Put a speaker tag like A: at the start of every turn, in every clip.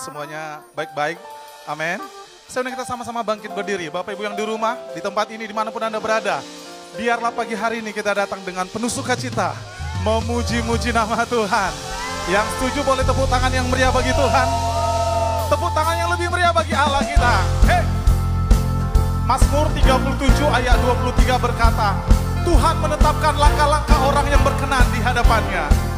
A: semuanya baik-baik. Amin. Saya kita sama-sama bangkit berdiri. Bapak Ibu yang di rumah, di tempat ini, di mana pun Anda berada. Biarlah pagi hari ini kita datang dengan penuh sukacita. Memuji-muji nama Tuhan. Yang setuju boleh tepuk tangan yang meriah bagi Tuhan. Tepuk tangan yang lebih meriah bagi Allah kita. Hey. Mazmur 37 ayat 23 berkata, Tuhan menetapkan langkah-langkah orang yang berkenan di hadapannya.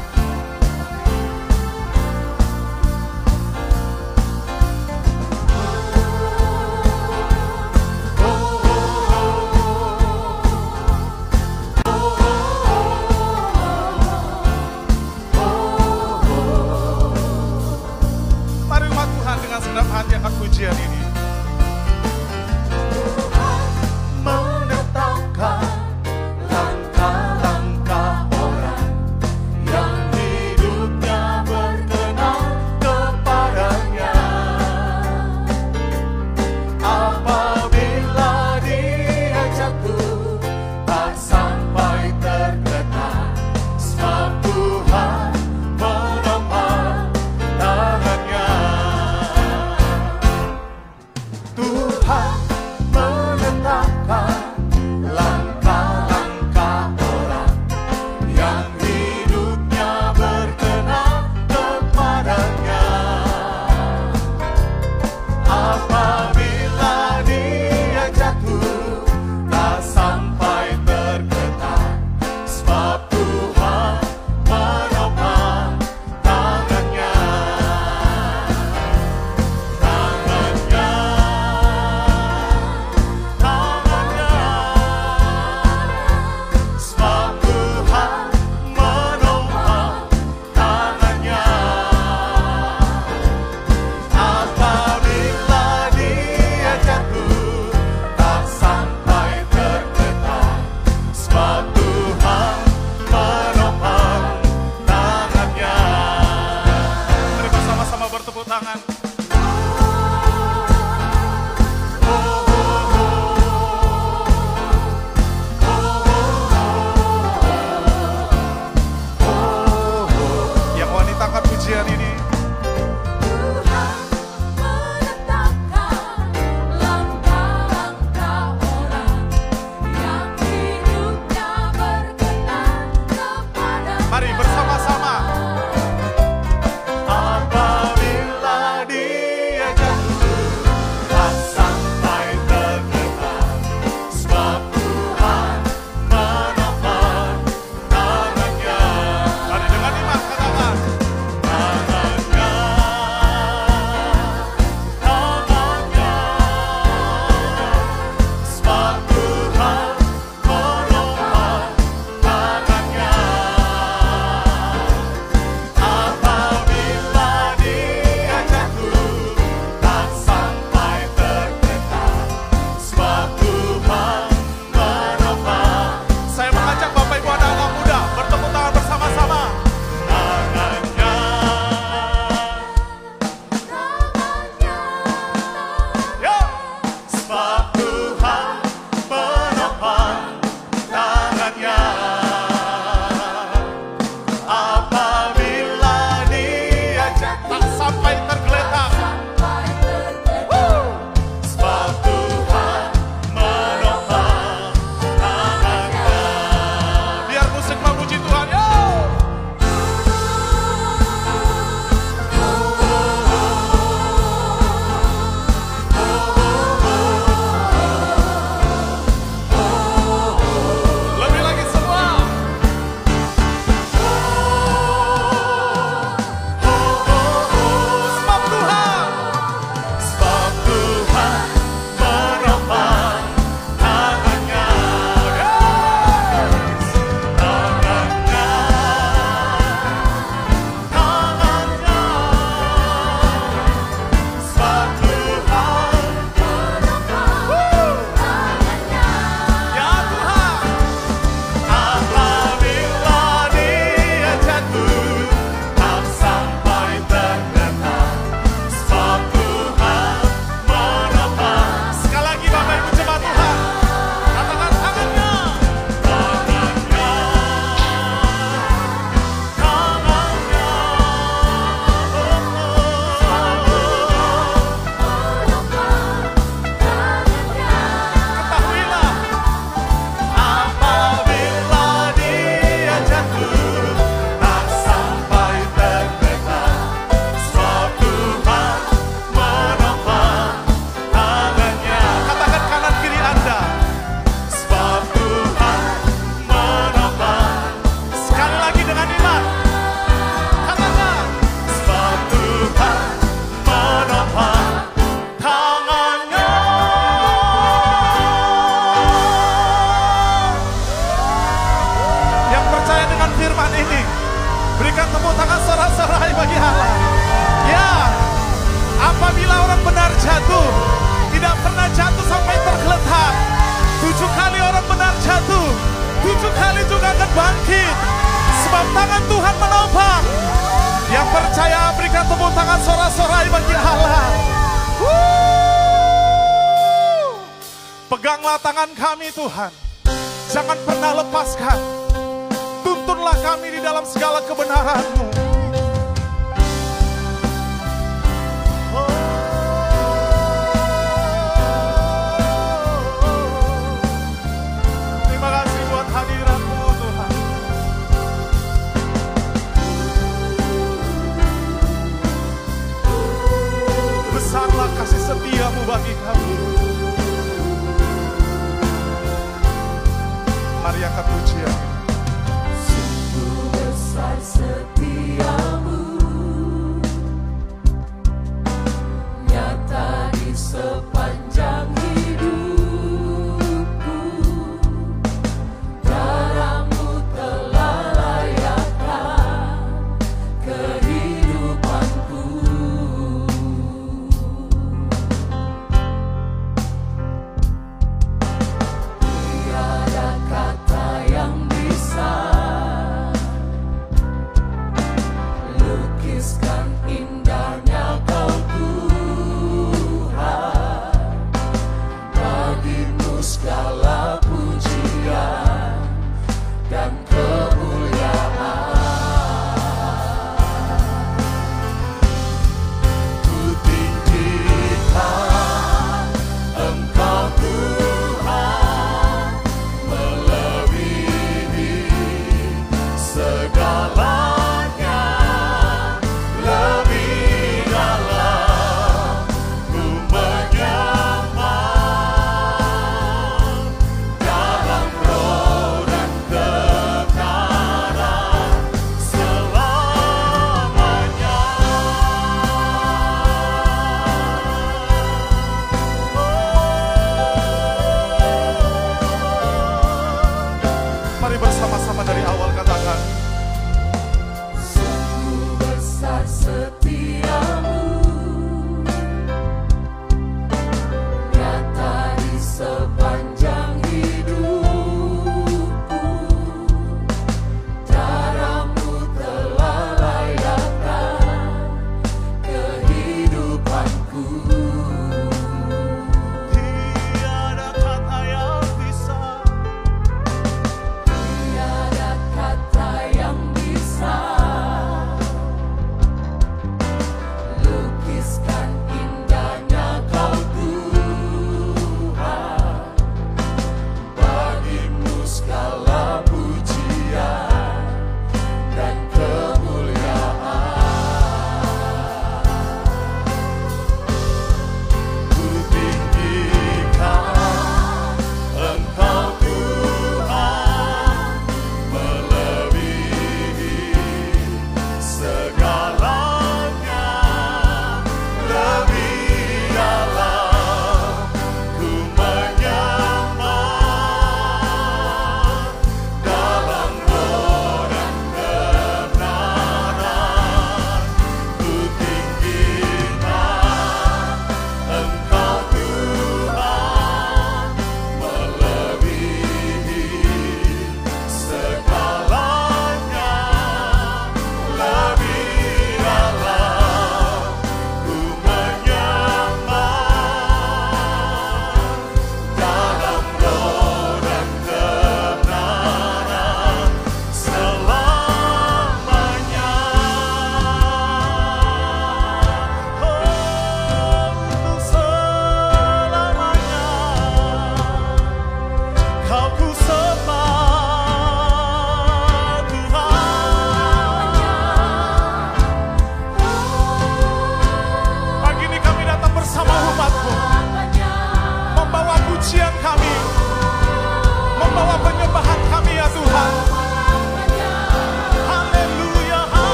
B: Setiamu bagi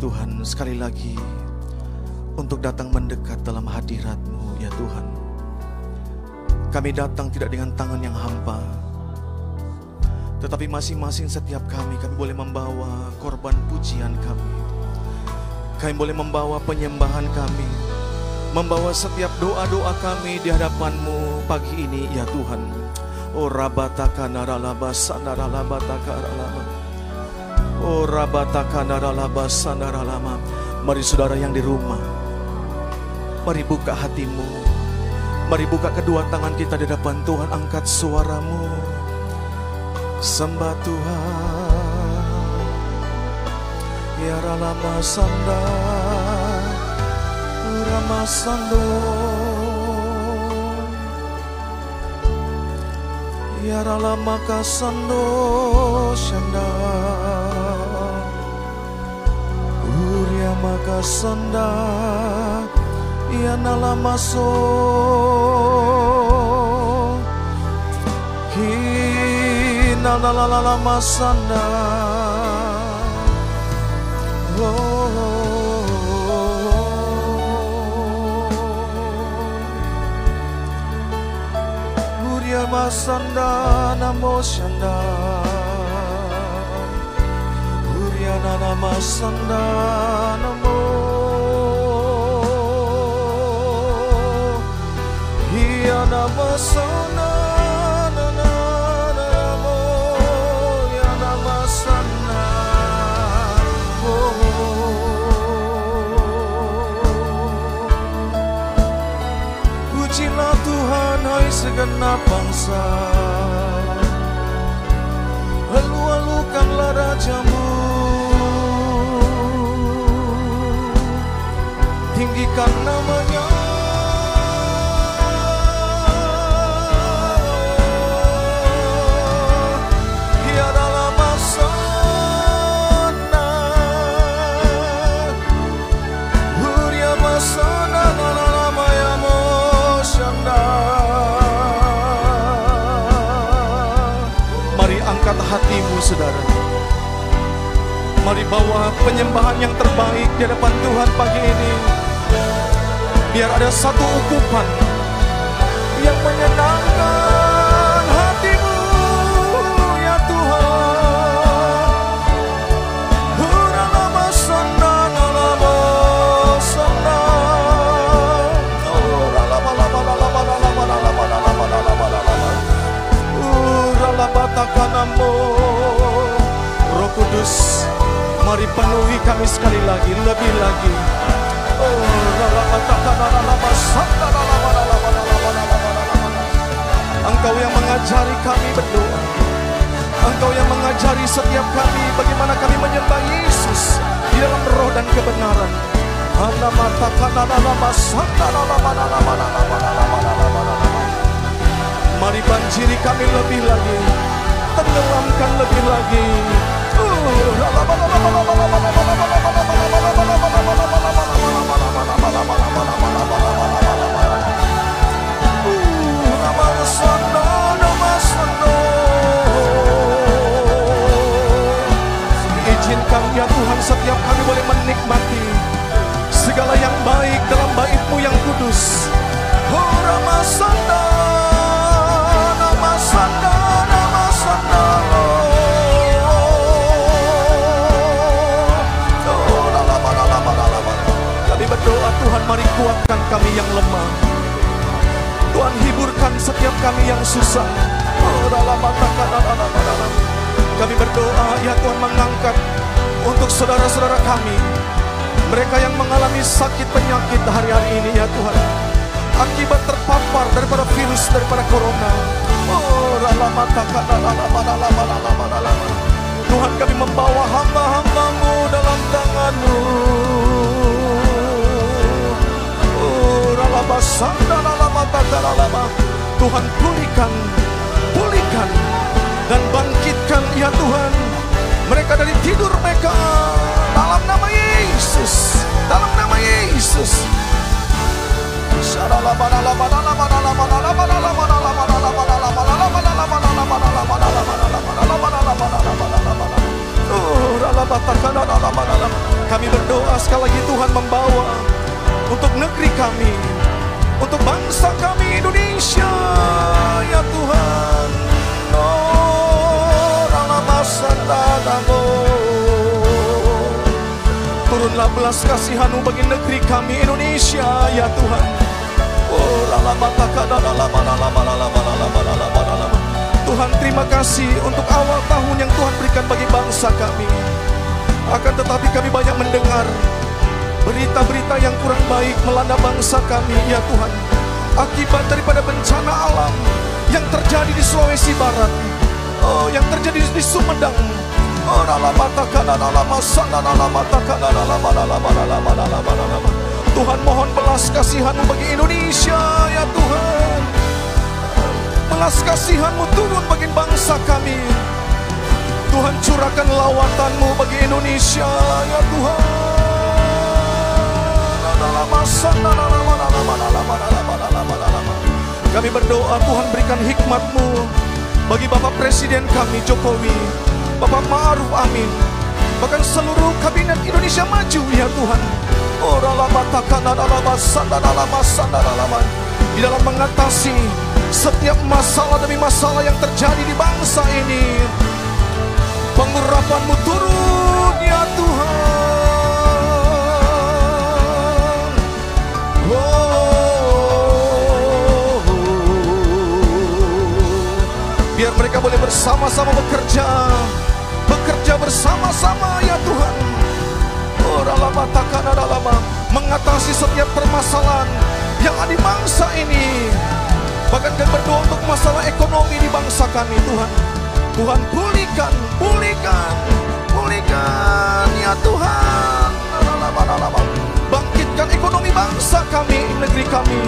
C: Tuhan
D: sekali lagi untuk datang mendekat dalam hadiratmu ya Tuhan. Kami datang tidak dengan tangan yang hampa, tetapi masing-masing setiap kami, kami boleh membawa korban pujian kami. Kami boleh membawa penyembahan kami, membawa setiap doa-doa kami di hadapanmu pagi ini ya Tuhan. Oh rabataka naralaba sanaralabataka ralaba. Oh rabataka naralaba sanaralama. Mari saudara yang di rumah, mari buka hatimu. Mari buka kedua tangan kita di depan Tuhan, angkat suaramu. Sembah Tuhan. Ya Ralama Sanda, Rama Sando. Ya Ralama Kasando Shanda. Urya Makasanda. Ya Nalamaso. Hina la la la la masanda. Masanda namo shanda. Urya nana masanda namo. Hiya namasana na na na mo namasana Pujilah Tuhan hai segenap bangsa Halu-halukanlah rajamu. Tinggikan hatimu saudara. Mari bawa penyembahan yang terbaik di hadapan Tuhan pagi ini. Biar ada satu ukupan yang menyenangkan Takanamo. Roh Kudus, mari penuhi kami sekali lagi, lebih lagi. Engkau yang mengajari kami berdoa. Engkau yang mengajari setiap kami bagaimana kami menyembah Yesus di dalam roh dan kebenaran. Mari banjiri kami lebih lagi, tenggelamkan lebih lagi. Izinkan kami yang lemah. Tuhan hiburkan setiap kami yang susah. Oh. Kami berdoa ya Tuhan mengangkat untuk saudara-saudara kami. Mereka yang mengalami sakit penyakit hari-hari ini ya Tuhan. Akibat terpapar daripada virus, daripada corona. Oh. Tuhan kami membawa hamba-hambamu dalam tanganmu. Tuhan pulihkan, pulihkan ya Tuhan. Mereka dari tidur mereka dalam nama Yesus. Dalam nama Yesus. Kami berdoa sekali lagi Tuhan membawa untuk negeri kami, untuk bangsa kami Indonesia, ya Tuhan. Oh, Ralamasandadago. Turunlah belas kasihanmu bagi negeri kami Indonesia ya Tuhan. Oh. Tuhan terima kasih untuk awal tahun yang Tuhan berikan bagi bangsa kami. Akan tetapi kami banyak mendengar berita-berita yang kurang baik melanda bangsa kami ya Tuhan. Akibat daripada bencana alam yang terjadi di Sulawesi Barat. Oh, yang terjadi di Sumedang. Oh, Tuhan mohon belas kasihanmu bagi Indonesia ya Tuhan. Belas kasihanmu turun bagi bangsa kami. Tuhan curahkan lawatanmu bagi Indonesia ya Tuhan. Kami berdoa Tuhan berikan hikmatmu bagi Bapak Presiden kami Jokowi, Bapak Ma'ruf Amin, bahkan seluruh kabinet Indonesia Maju ya Tuhan. Di dalam mengatasi setiap masalah demi masalah yang terjadi di bangsa ini. Pengurapanmu turun ya Tuhan. Mereka boleh bersama-sama bekerja, bekerja bersama-sama ya Tuhan. Oh, lama takkan ada lama mengatasi setiap permasalahan yang ada di bangsa ini. Bahkan kami berdoa untuk masalah ekonomi di bangsa kami Tuhan. Tuhan pulihkan, pulihkan, pulihkan ya Tuhan. Lama-lama bangkitkan ekonomi bangsa kami, negeri kami.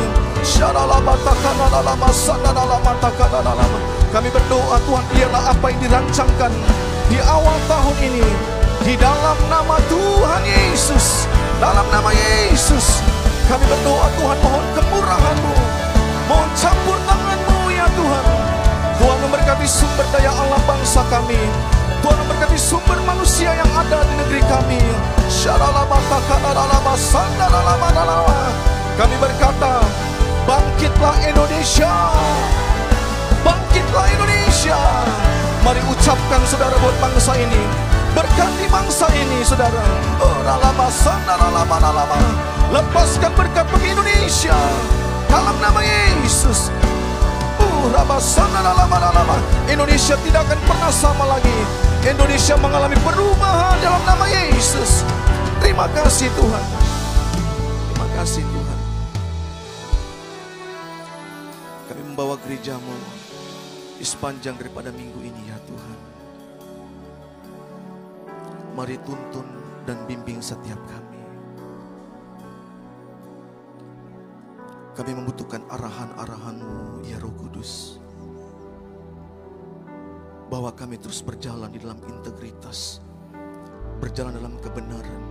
D: Kami berdoa Tuhan biarlah apa yang dirancangkan di awal tahun ini di dalam nama Tuhan Yesus, dalam nama Yesus. Kami berdoa Tuhan mohon kemurahan-Mu, mohon campur tangan-Mu ya Tuhan. Tuhan memberkati sumber daya alam bangsa kami. Tuhan memberkati sumber manusia yang ada di negeri kami. Kami berkata, bangkitlah Indonesia. Bangkitlah Indonesia. Mari ucapkan saudara buat bangsa ini. Berkati bangsa ini saudara. Oh, ralama, sana, ralama, ralama. Lepaskan berkat bagi Indonesia. Dalam nama Yesus. Ralama, ralama. Indonesia tidak akan pernah sama lagi. Indonesia mengalami perubahan dalam nama Yesus. Terima kasih Tuhan. Terima kasih Tuhan. Kami membawa gerejamu di sepanjang daripada minggu ini ya Tuhan. Mari tuntun dan bimbing setiap kami. Kami membutuhkan arahan-arahan-Mu ya Roh Kudus. Bahwa kami terus berjalan di dalam integritas, berjalan dalam kebenaran,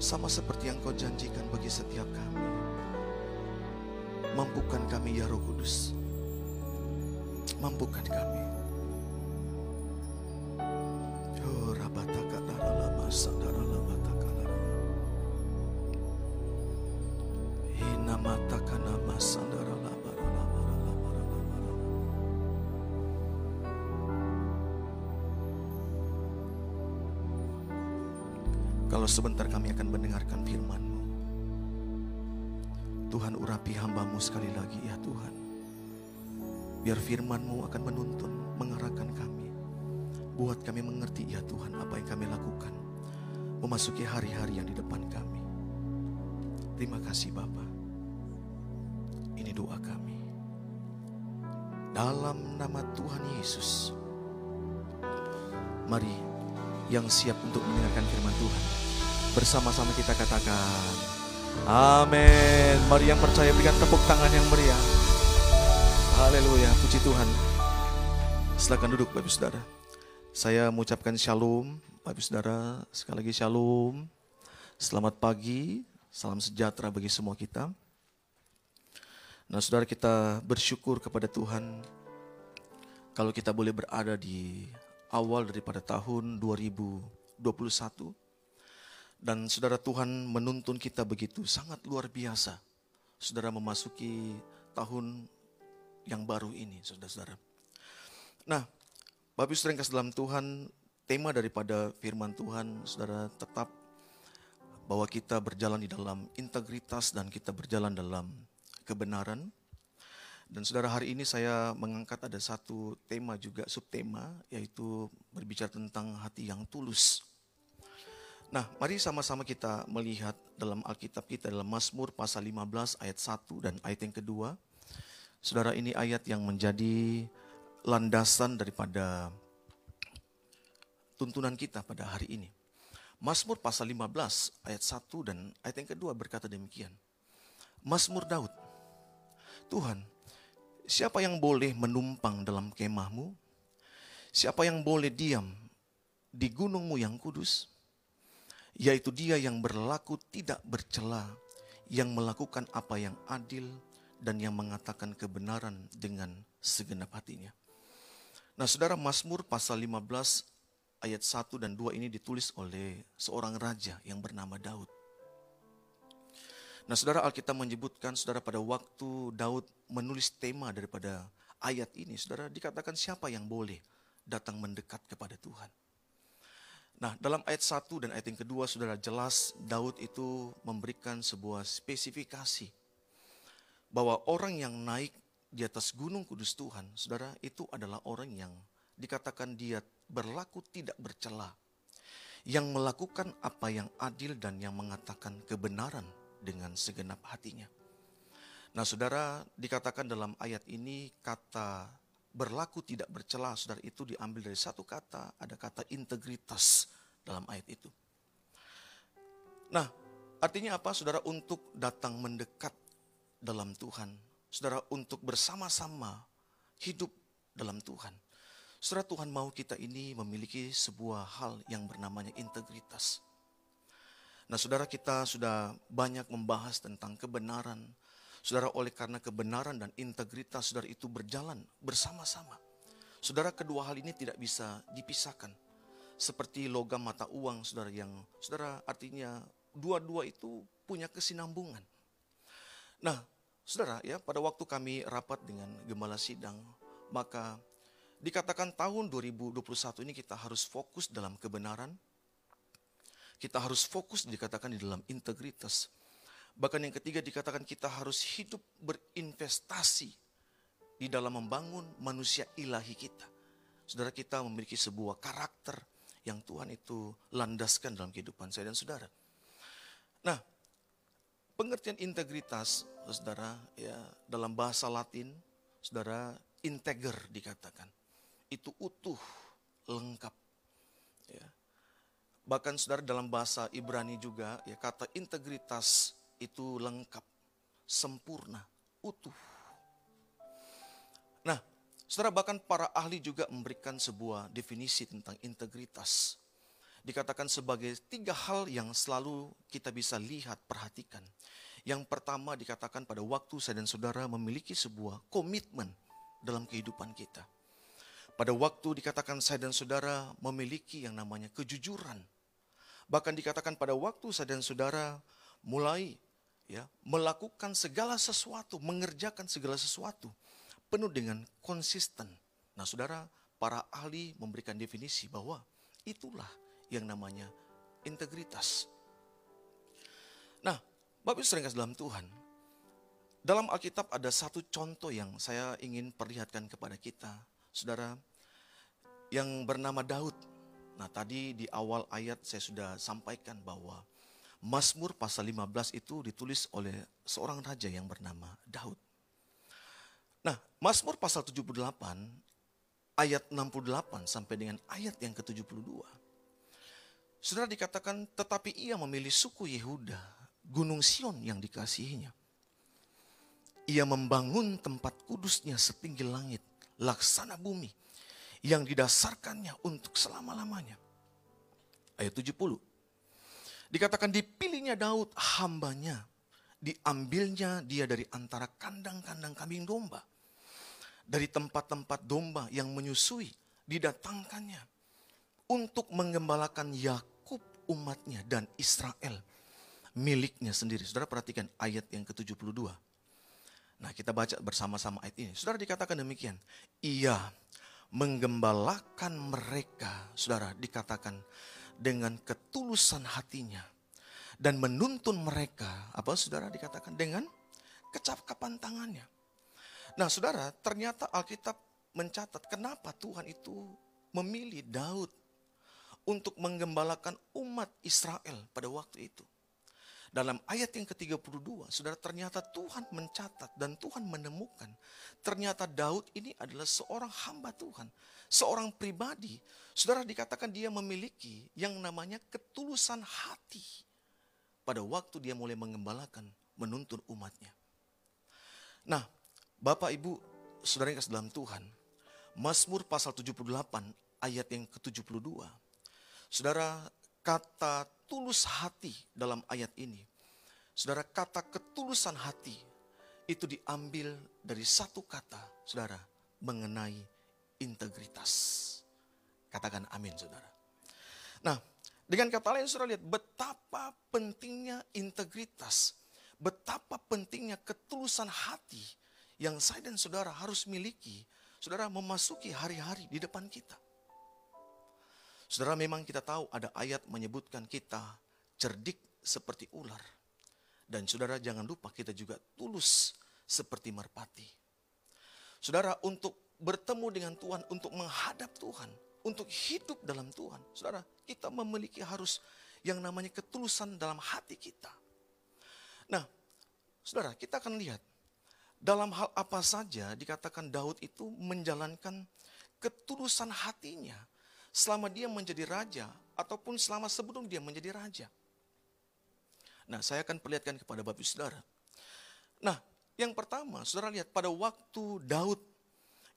D: sama seperti yang Kau janjikan bagi setiap kami. Mampukan kami ya Roh Kudus. Mampukan kami. Oh, rabataka daralama sadaralama takalara. Hinamataka nama sadaralama ralama ralama ralama ralama. Kalau sebentar kami akan mendengarkan firman-Mu. Tuhan urapi hambamu sekali lagi ya Tuhan. Biar firman-Mu akan menuntun, mengarahkan kami. Buat kami mengerti ya Tuhan apa yang kami lakukan. Memasuki hari-hari yang di depan kami. Terima kasih Bapa. Ini doa kami. Dalam nama Tuhan Yesus. Mari yang siap untuk mendengarkan firman Tuhan. Bersama-sama kita katakan. Amin. Mari yang percaya berikan tepuk tangan yang meriah. Haleluya, puji Tuhan. Silakan duduk Bapak Saudara. Saya mengucapkan shalom, Bapak Saudara, sekali lagi shalom. Selamat pagi, salam sejahtera bagi semua kita. Nah, Saudara kita bersyukur kepada Tuhan kalau kita boleh berada di awal daripada tahun 2021 dan Saudara Tuhan menuntun kita begitu sangat luar biasa. Saudara memasuki tahun yang baru ini, Saudara-saudara. Nah, Bapak Ibu kasih dalam Tuhan, tema daripada firman Tuhan, Saudara tetap bahwa kita berjalan di dalam integritas dan kita berjalan dalam kebenaran. Dan saudara hari ini saya mengangkat ada satu tema juga subtema yaitu berbicara tentang hati yang tulus. Nah, mari sama-sama kita melihat dalam Alkitab kita dalam Mazmur pasal 15 ayat 1 dan ayat yang kedua. Saudara ini ayat yang menjadi landasan daripada tuntunan kita pada hari ini. Mazmur pasal 15 ayat 1 dan ayat yang kedua berkata demikian. Mazmur Daud. Tuhan, siapa yang boleh menumpang dalam kemahmu? Siapa yang boleh diam di gunungmu yang kudus? Yaitu dia yang berlaku tidak bercela, yang melakukan apa yang adil, dan yang mengatakan kebenaran dengan segenap hatinya. Nah saudara Mazmur pasal 15 ayat 1 dan 2 ini ditulis oleh seorang raja yang bernama Daud. Nah saudara Alkitab menyebutkan saudara pada waktu Daud menulis tema daripada ayat ini. Saudara dikatakan siapa yang boleh datang mendekat kepada Tuhan. Nah dalam ayat 1 dan ayat yang kedua saudara jelas Daud itu memberikan sebuah spesifikasi. Bahwa orang yang naik di atas gunung kudus Tuhan, saudara itu adalah orang yang dikatakan dia berlaku tidak bercela. Yang melakukan apa yang adil dan yang mengatakan kebenaran dengan segenap hatinya. Nah, saudara, dikatakan dalam ayat ini kata berlaku tidak bercela, saudara itu diambil dari satu kata, ada kata integritas dalam ayat itu. Nah, artinya apa, saudara? Untuk datang mendekat dalam Tuhan, saudara, untuk bersama-sama hidup dalam Tuhan. Saudara Tuhan mau kita ini memiliki sebuah hal yang bernamanya integritas. Nah saudara kita sudah banyak membahas tentang kebenaran. Saudara oleh karena kebenaran dan integritas saudara itu berjalan bersama-sama. Saudara kedua hal ini tidak bisa dipisahkan. Seperti logam mata uang saudara yang saudara artinya dua-dua itu punya kesinambungan. Nah saudara ya pada waktu kami rapat dengan gembala sidang maka dikatakan tahun 2021 ini kita harus fokus dalam kebenaran, kita harus fokus dikatakan di dalam integritas. Bahkan yang ketiga dikatakan kita harus hidup berinvestasi di dalam membangun manusia ilahi kita. Saudara kita memiliki sebuah karakter yang Tuhan itu landaskan dalam kehidupan saya dan saudara. Nah, pengertian integritas, saudara, ya dalam bahasa Latin, saudara, integer dikatakan. Itu utuh, lengkap. Ya. Bahkan saudara dalam bahasa Ibrani juga ya kata integritas itu lengkap, sempurna, utuh. Nah, saudara bahkan para ahli juga memberikan sebuah definisi tentang integritas. Dikatakan sebagai tiga hal yang selalu kita bisa lihat, perhatikan. Yang pertama dikatakan pada waktu saya dan saudara memiliki sebuah komitmen dalam kehidupan kita. Pada waktu dikatakan saya dan saudara memiliki yang namanya kejujuran. Bahkan dikatakan pada waktu saya dan saudara mulai ya melakukan segala sesuatu, mengerjakan segala sesuatu penuh dengan konsisten. Nah, saudara, para ahli memberikan definisi bahwa itulah yang namanya integritas. Nah, Bapak Ibu sering dalam Tuhan, dalam Alkitab ada satu contoh yang saya ingin perlihatkan kepada kita, saudara, yang bernama Daud. Nah tadi di awal ayat saya sudah sampaikan bahwa Mazmur pasal 15 itu ditulis oleh seorang raja yang bernama Daud. Nah Mazmur pasal 78 ayat 68 sampai dengan ayat yang ke-72. Saudara dikatakan tetapi ia memilih suku Yehuda, gunung Sion yang dikasihinya. Ia membangun tempat kudusnya setinggi langit, laksana bumi yang didasarkannya untuk selama-lamanya. Ayat 70. Dikatakan dipilihnya Daud hambanya, diambilnya dia dari antara kandang-kandang kambing domba. Dari tempat-tempat domba yang menyusui, didatangkannya untuk menggembalakan Yakub umatnya dan Israel miliknya sendiri. Saudara perhatikan ayat yang ke-72. Nah kita baca bersama-sama ayat ini. Saudara dikatakan demikian. Ia menggembalakan mereka, saudara dikatakan dengan ketulusan hatinya. Dan menuntun mereka, apa saudara dikatakan dengan kecakapan tangannya. Nah saudara ternyata Alkitab mencatat kenapa Tuhan itu memilih Daud untuk menggembalakan umat Israel pada waktu itu. Dalam ayat yang ke-32, saudara ternyata Tuhan mencatat dan Tuhan menemukan. Ternyata Daud ini adalah seorang hamba Tuhan. Seorang pribadi. Saudara dikatakan dia memiliki yang namanya ketulusan hati. Pada waktu dia mulai mengembalakan, menuntun umatnya. Nah, Bapak Ibu, saudara yang kasih dalam Tuhan. Mazmur pasal 78 ayat yang ke-72. Saudara, kata tulus hati dalam ayat ini. Saudara, kata ketulusan hati itu diambil dari satu kata, saudara, mengenai integritas. Katakan amin, saudara. Nah, dengan kata lain, saudara lihat betapa pentingnya integritas, betapa pentingnya ketulusan hati yang saya dan saudara harus miliki, saudara memasuki hari-hari di depan kita. Saudara memang kita tahu ada ayat menyebutkan kita cerdik seperti ular. Dan saudara jangan lupa kita juga tulus seperti merpati. Saudara untuk bertemu dengan Tuhan, untuk menghadap Tuhan, untuk hidup dalam Tuhan. Saudara kita memiliki harus yang namanya ketulusan dalam hati kita. Nah saudara kita akan lihat dalam hal apa saja dikatakan Daud itu menjalankan ketulusan hatinya selama dia menjadi raja ataupun selama sebelum dia menjadi raja. Nah, saya akan perlihatkan kepada Bapak Saudara. Nah, yang pertama, Saudara lihat pada waktu Daud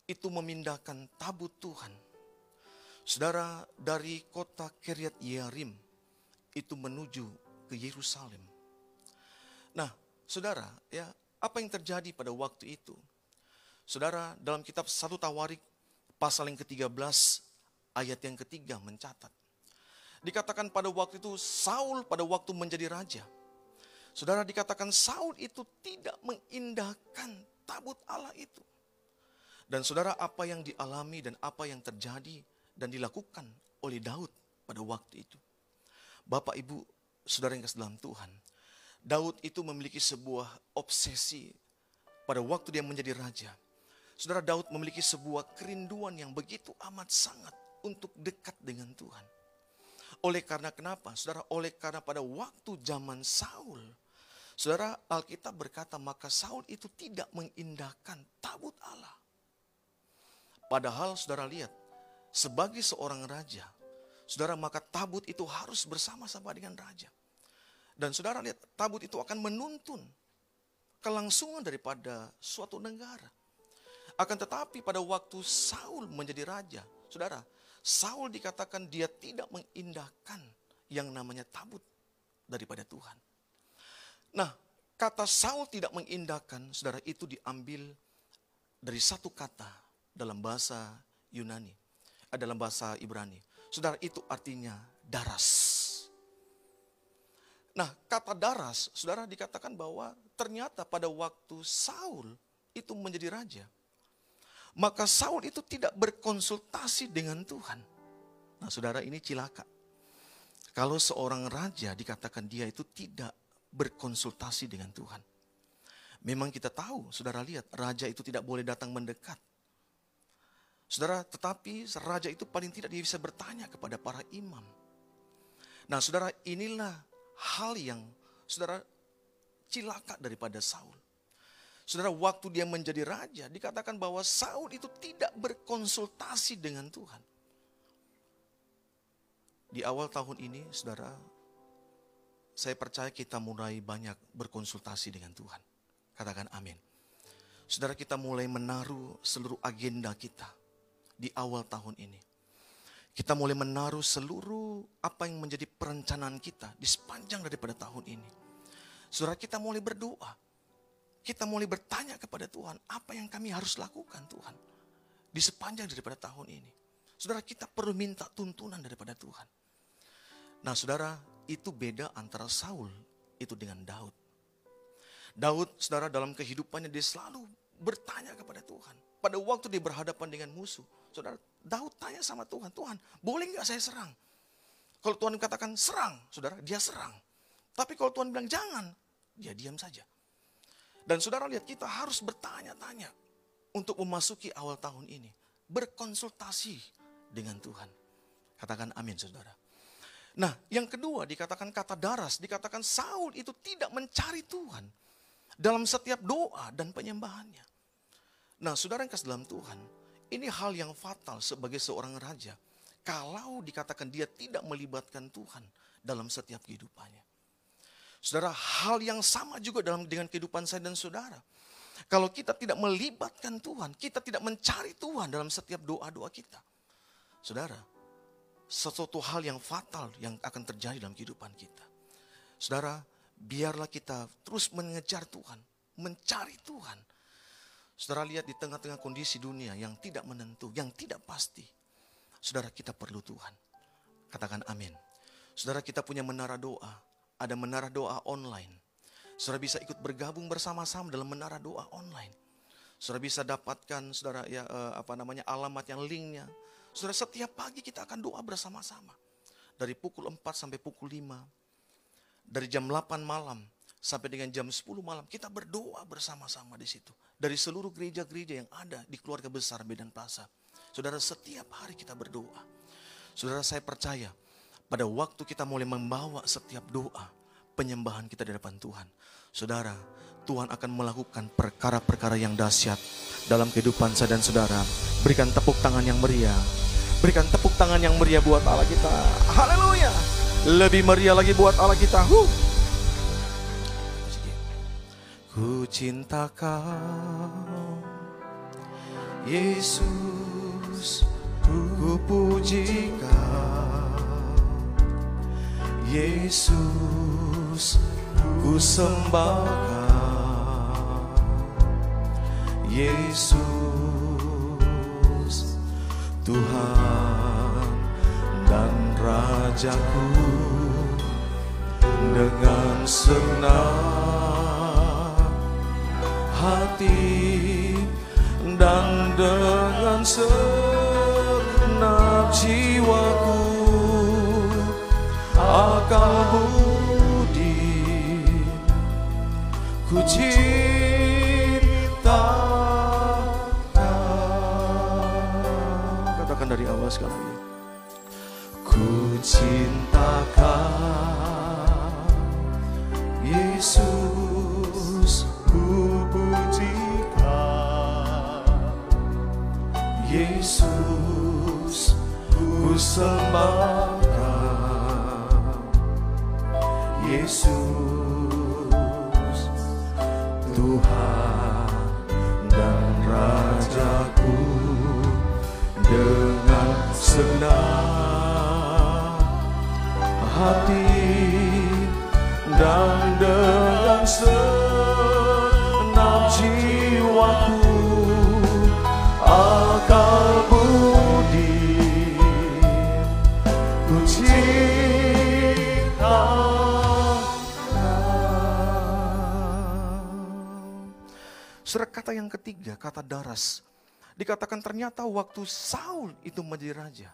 D: itu memindahkan tabut Tuhan. Saudara dari kota Kiryat Yearim itu menuju ke Yerusalem. Nah, Saudara, ya, apa yang terjadi pada waktu itu? Saudara, dalam kitab satu Tawarik pasal yang ke-13 ayat yang ketiga mencatat. Dikatakan pada waktu itu Saul pada waktu menjadi raja. Saudara dikatakan Saul itu tidak mengindahkan tabut Allah itu. Dan saudara apa yang dialami dan apa yang terjadi dan dilakukan oleh Daud pada waktu itu. Bapak ibu saudara yang kasih dalam Tuhan. Daud itu memiliki sebuah obsesi pada waktu dia menjadi raja. Saudara Daud memiliki sebuah kerinduan yang begitu amat sangat untuk dekat dengan Tuhan. Oleh karena kenapa? Saudara, oleh karena pada waktu zaman Saul, Saudara, Alkitab berkata maka Saul itu tidak mengindahkan tabut Allah. Padahal saudara lihat, sebagai seorang raja, saudara maka tabut itu harus bersama-sama dengan raja. Dan saudara lihat, tabut itu akan menuntun kelangsungan daripada suatu negara. Akan tetapi pada waktu Saul menjadi raja, saudara, Saul dikatakan dia tidak mengindahkan yang namanya tabut daripada Tuhan. Nah, kata Saul tidak mengindahkan, saudara itu diambil dari satu kata dalam bahasa Yunani, eh, dalam bahasa Ibrani. Saudara itu artinya daras. Nah, kata daras, saudara dikatakan bahwa ternyata pada waktu Saul itu menjadi raja, maka Saul itu tidak berkonsultasi dengan Tuhan. Nah saudara ini cilaka. Kalau seorang raja dikatakan dia itu tidak berkonsultasi dengan Tuhan. Memang kita tahu, saudara lihat, raja itu tidak boleh datang mendekat. Saudara, tetapi raja itu paling tidak dia bisa bertanya kepada para imam. Nah saudara, inilah hal yang saudara cilaka daripada Saul. Saudara, waktu dia menjadi raja, dikatakan bahwa Saul itu tidak berkonsultasi dengan Tuhan. Di awal tahun ini, saudara, saya percaya kita mulai banyak berkonsultasi dengan Tuhan. Katakan amin. Saudara kita mulai menaruh seluruh agenda kita di awal tahun ini. Kita mulai menaruh seluruh apa yang menjadi perencanaan kita di sepanjang daripada tahun ini. Saudara kita mulai berdoa. Kita mulai bertanya kepada Tuhan, apa yang kami harus lakukan Tuhan di sepanjang daripada tahun ini. Saudara kita perlu minta tuntunan daripada Tuhan. Nah saudara itu beda antara Saul itu dengan Daud. Daud saudara dalam kehidupannya dia selalu bertanya kepada Tuhan. Pada waktu dia berhadapan dengan musuh. Saudara Daud tanya sama Tuhan, Tuhan boleh nggak saya serang? Kalau Tuhan katakan serang, saudara dia serang. Tapi kalau Tuhan bilang jangan, dia diam saja. Dan saudara lihat kita harus bertanya-tanya untuk memasuki awal tahun ini. Berkonsultasi dengan Tuhan. Katakan amin saudara. Nah yang kedua dikatakan kata daras. Dikatakan Saul itu tidak mencari Tuhan. Dalam setiap doa dan penyembahannya. Nah saudara yang kasih dalam Tuhan. Ini hal yang fatal sebagai seorang raja. Kalau dikatakan dia tidak melibatkan Tuhan dalam setiap kehidupannya. Saudara, hal yang sama juga dalam dengan kehidupan saya dan saudara. Kalau kita tidak melibatkan Tuhan, kita tidak mencari Tuhan dalam setiap doa-doa kita. Saudara, sesuatu hal yang fatal yang akan terjadi dalam kehidupan kita. Saudara, biarlah kita terus mengejar Tuhan, mencari Tuhan. Saudara lihat di tengah-tengah kondisi dunia yang tidak menentu, yang tidak pasti. Saudara kita perlu Tuhan. Katakan amin. Saudara kita punya menara doa ada menara doa online. Saudara bisa ikut bergabung bersama-sama dalam menara doa online. Saudara bisa dapatkan saudara ya eh, apa namanya alamat yang linknya. Saudara setiap pagi kita akan doa bersama-sama. Dari pukul 4 sampai pukul 5. Dari jam 8 malam sampai dengan jam 10 malam kita berdoa bersama-sama di situ. Dari seluruh gereja-gereja yang ada di keluarga besar Medan Plaza. Saudara setiap hari kita berdoa. Saudara saya percaya pada waktu kita mulai membawa setiap doa, penyembahan kita di depan Tuhan. Saudara, Tuhan akan melakukan perkara-perkara yang dahsyat dalam kehidupan saya dan saudara. Berikan tepuk tangan yang meriah. Berikan tepuk tangan yang meriah buat Allah kita. Haleluya. Lebih meriah lagi buat Allah kita. Huh. Ku cinta kau Yesus Ku puji kau Yesus ku sembah kau Yesus Tuhan dan Rajaku dengan senang hati dan dengan segenap jiwaku akal budi ku cinta katakan dari awal sekali lagi. Ku cinta kau Yesus ternyata waktu Saul itu menjadi raja.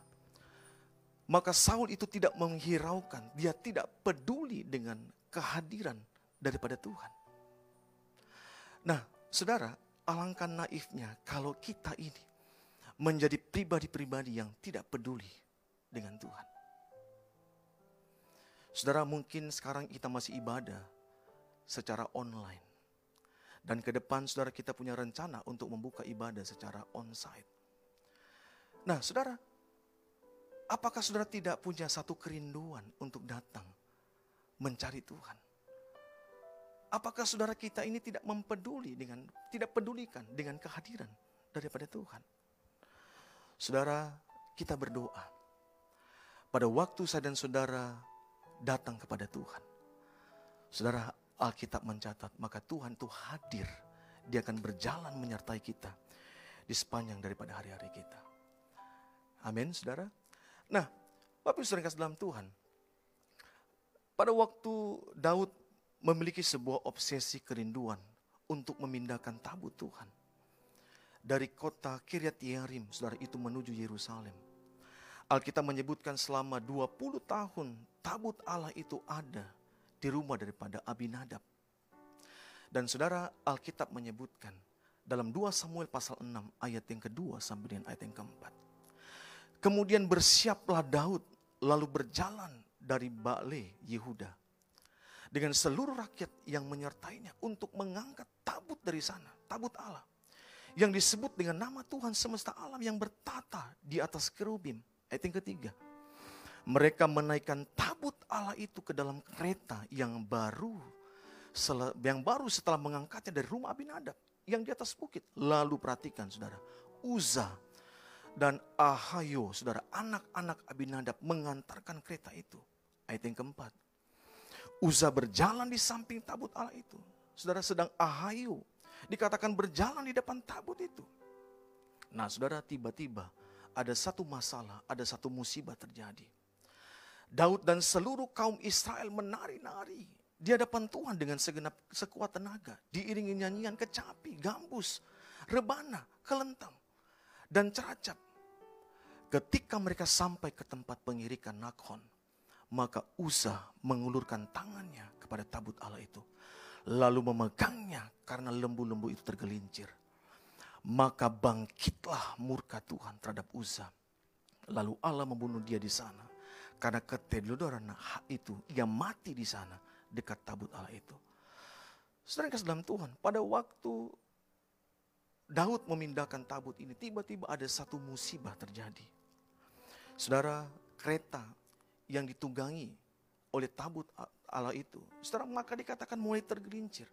D: Maka Saul itu tidak menghiraukan, dia tidak peduli dengan kehadiran daripada Tuhan. Nah, saudara, alangkah naifnya kalau kita ini menjadi pribadi-pribadi yang tidak peduli dengan Tuhan. Saudara, mungkin sekarang kita masih ibadah secara online. Dan ke depan saudara kita punya rencana untuk membuka ibadah secara onsite. Nah, saudara, apakah saudara tidak punya satu kerinduan untuk datang mencari Tuhan? Apakah saudara kita ini tidak mempeduli dengan tidak pedulikan dengan kehadiran daripada Tuhan? Saudara, kita berdoa. Pada waktu saya dan saudara datang kepada Tuhan. Saudara, Alkitab mencatat, maka Tuhan itu hadir. Dia akan berjalan menyertai kita di sepanjang daripada hari-hari kita. Amin, saudara. Nah, Bapak Ibu saudara dalam Tuhan. Pada waktu Daud memiliki sebuah obsesi kerinduan untuk memindahkan tabut Tuhan. Dari kota Kiryat Yearim, saudara itu menuju Yerusalem. Alkitab menyebutkan selama 20 tahun tabut Allah itu ada di rumah daripada Abinadab. Dan saudara Alkitab menyebutkan dalam 2 Samuel pasal 6 ayat yang kedua sampai dengan ayat yang keempat. Kemudian bersiaplah Daud lalu berjalan dari Bale Yehuda dengan seluruh rakyat yang menyertainya untuk mengangkat tabut dari sana, tabut Allah. Yang disebut dengan nama Tuhan semesta alam yang bertata di atas kerubim. Ayat yang ketiga. Mereka menaikkan tabut Allah itu ke dalam kereta yang baru yang baru setelah mengangkatnya dari rumah Abinadab yang di atas bukit. Lalu perhatikan saudara, Uza dan Ahayo, saudara, anak-anak Abinadab mengantarkan kereta itu. Ayat yang keempat. Uza berjalan di samping tabut Allah itu. Saudara sedang Ahayo dikatakan berjalan di depan tabut itu. Nah saudara tiba-tiba ada satu masalah, ada satu musibah terjadi. Daud dan seluruh kaum Israel menari-nari di hadapan Tuhan dengan segenap sekuat tenaga. Diiringi nyanyian kecapi, gambus, rebana, kelentang, dan ceracap. Ketika mereka sampai ke tempat pengirikan Nakhon, maka Uza mengulurkan tangannya kepada tabut Allah itu. Lalu memegangnya karena lembu-lembu itu tergelincir. Maka bangkitlah murka Tuhan terhadap Uza. Lalu Allah membunuh dia di sana. Karena ketedodoran itu, ia mati di sana dekat tabut Allah itu. Saudara kasih dalam Tuhan, pada waktu Daud memindahkan tabut ini, tiba-tiba ada satu musibah terjadi. Saudara, kereta yang ditunggangi oleh tabut Allah itu, saudara maka dikatakan mulai tergelincir.